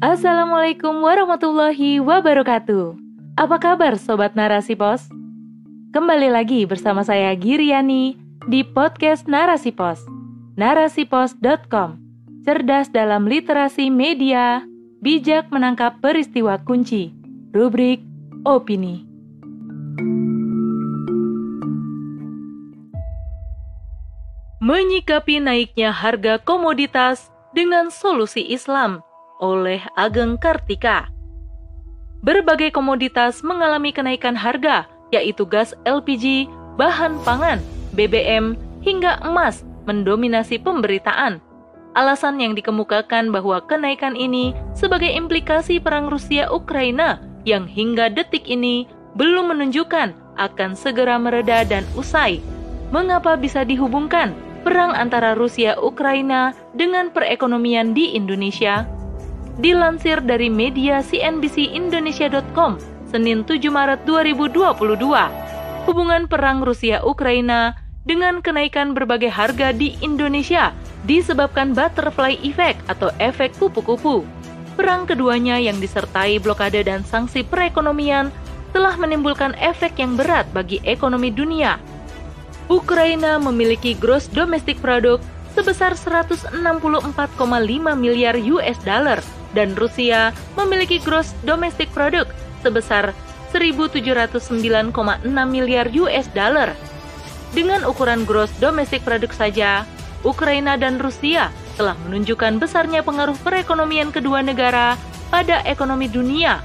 Assalamualaikum warahmatullahi wabarakatuh. Apa kabar sobat Narasi Pos? Kembali lagi bersama saya Giriani di podcast Narasi Pos. Narasipos.com. Cerdas dalam literasi media, bijak menangkap peristiwa kunci. Rubrik opini. Menyikapi naiknya harga komoditas dengan solusi Islam oleh Ageng Kartika. Berbagai komoditas mengalami kenaikan harga, yaitu gas LPG, bahan pangan, BBM, hingga emas mendominasi pemberitaan. Alasan yang dikemukakan bahwa kenaikan ini sebagai implikasi perang Rusia-Ukraina yang hingga detik ini belum menunjukkan akan segera mereda dan usai. Mengapa bisa dihubungkan perang antara Rusia-Ukraina dengan perekonomian di Indonesia? Dilansir dari media cnbcindonesia.com, Senin 7 Maret 2022, hubungan perang Rusia-Ukraina dengan kenaikan berbagai harga di Indonesia disebabkan butterfly effect atau efek kupu-kupu. Perang keduanya yang disertai blokade dan sanksi perekonomian telah menimbulkan efek yang berat bagi ekonomi dunia, Ukraina memiliki gross domestic product sebesar 164,5 miliar US dollar dan Rusia memiliki gross domestic product sebesar 1.709,6 miliar US dollar. Dengan ukuran gross domestic product saja, Ukraina dan Rusia telah menunjukkan besarnya pengaruh perekonomian kedua negara pada ekonomi dunia.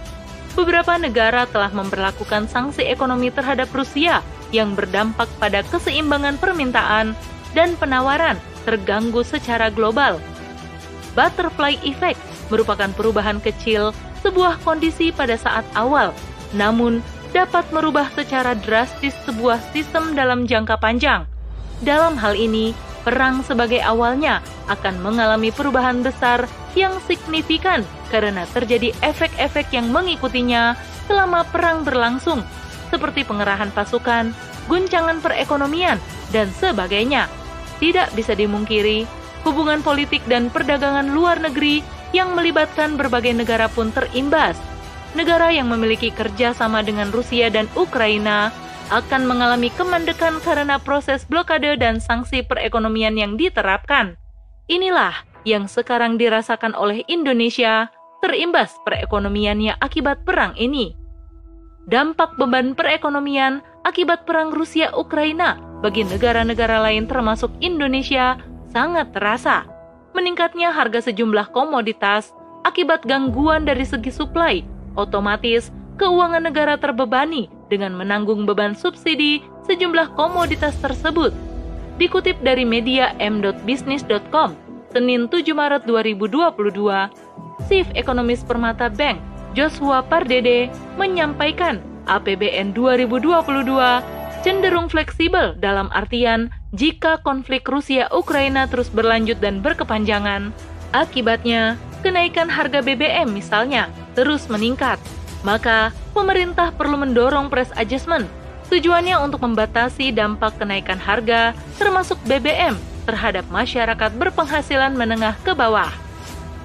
Beberapa negara telah memperlakukan sanksi ekonomi terhadap Rusia yang berdampak pada keseimbangan permintaan dan penawaran terganggu secara global. Butterfly effect merupakan perubahan kecil sebuah kondisi pada saat awal, namun dapat merubah secara drastis sebuah sistem dalam jangka panjang. Dalam hal ini, perang sebagai awalnya akan mengalami perubahan besar yang signifikan karena terjadi efek-efek yang mengikutinya selama perang berlangsung seperti pengerahan pasukan, guncangan perekonomian, dan sebagainya. Tidak bisa dimungkiri, hubungan politik dan perdagangan luar negeri yang melibatkan berbagai negara pun terimbas. Negara yang memiliki kerjasama dengan Rusia dan Ukraina akan mengalami kemandekan karena proses blokade dan sanksi perekonomian yang diterapkan. Inilah yang sekarang dirasakan oleh Indonesia terimbas perekonomiannya akibat perang ini dampak beban perekonomian akibat perang Rusia-Ukraina bagi negara-negara lain termasuk Indonesia sangat terasa. Meningkatnya harga sejumlah komoditas akibat gangguan dari segi suplai, otomatis keuangan negara terbebani dengan menanggung beban subsidi sejumlah komoditas tersebut. Dikutip dari media m.business.com, Senin 7 Maret 2022, Chief Ekonomis Permata Bank Joshua Pardede menyampaikan APBN 2022 cenderung fleksibel dalam artian jika konflik Rusia-Ukraina terus berlanjut dan berkepanjangan, akibatnya kenaikan harga BBM misalnya terus meningkat, maka pemerintah perlu mendorong price adjustment. Tujuannya untuk membatasi dampak kenaikan harga termasuk BBM terhadap masyarakat berpenghasilan menengah ke bawah.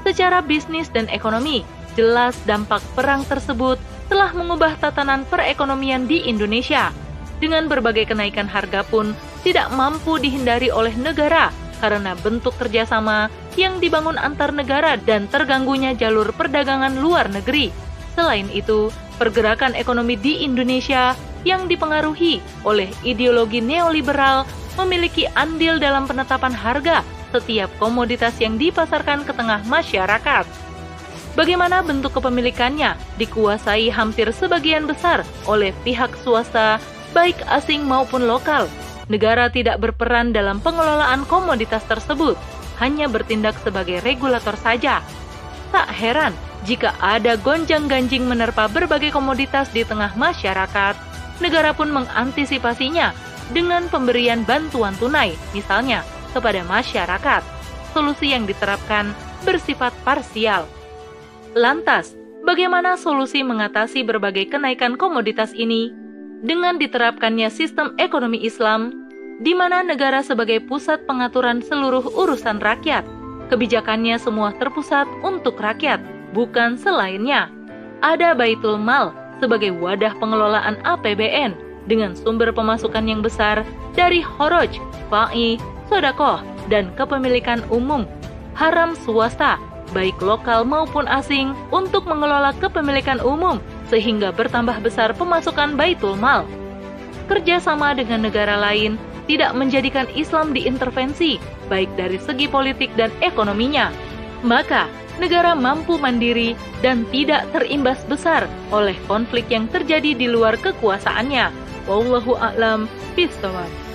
Secara bisnis dan ekonomi, Jelas dampak perang tersebut telah mengubah tatanan perekonomian di Indonesia. Dengan berbagai kenaikan harga pun tidak mampu dihindari oleh negara karena bentuk kerjasama yang dibangun antar negara dan terganggunya jalur perdagangan luar negeri. Selain itu, pergerakan ekonomi di Indonesia yang dipengaruhi oleh ideologi neoliberal memiliki andil dalam penetapan harga setiap komoditas yang dipasarkan ke tengah masyarakat. Bagaimana bentuk kepemilikannya dikuasai hampir sebagian besar oleh pihak swasta, baik asing maupun lokal. Negara tidak berperan dalam pengelolaan komoditas tersebut, hanya bertindak sebagai regulator saja. Tak heran jika ada gonjang-ganjing menerpa berbagai komoditas di tengah masyarakat, negara pun mengantisipasinya dengan pemberian bantuan tunai, misalnya kepada masyarakat. Solusi yang diterapkan bersifat parsial, Lantas, bagaimana solusi mengatasi berbagai kenaikan komoditas ini? Dengan diterapkannya sistem ekonomi Islam, di mana negara sebagai pusat pengaturan seluruh urusan rakyat, kebijakannya semua terpusat untuk rakyat, bukan selainnya. Ada Baitul Mal sebagai wadah pengelolaan APBN dengan sumber pemasukan yang besar dari horoj, fa'i, sodakoh, dan kepemilikan umum, haram swasta, baik lokal maupun asing, untuk mengelola kepemilikan umum sehingga bertambah besar pemasukan Baitul Mal. Kerjasama dengan negara lain tidak menjadikan Islam diintervensi, baik dari segi politik dan ekonominya. Maka, negara mampu mandiri dan tidak terimbas besar oleh konflik yang terjadi di luar kekuasaannya. Wallahu a'lam bishawab.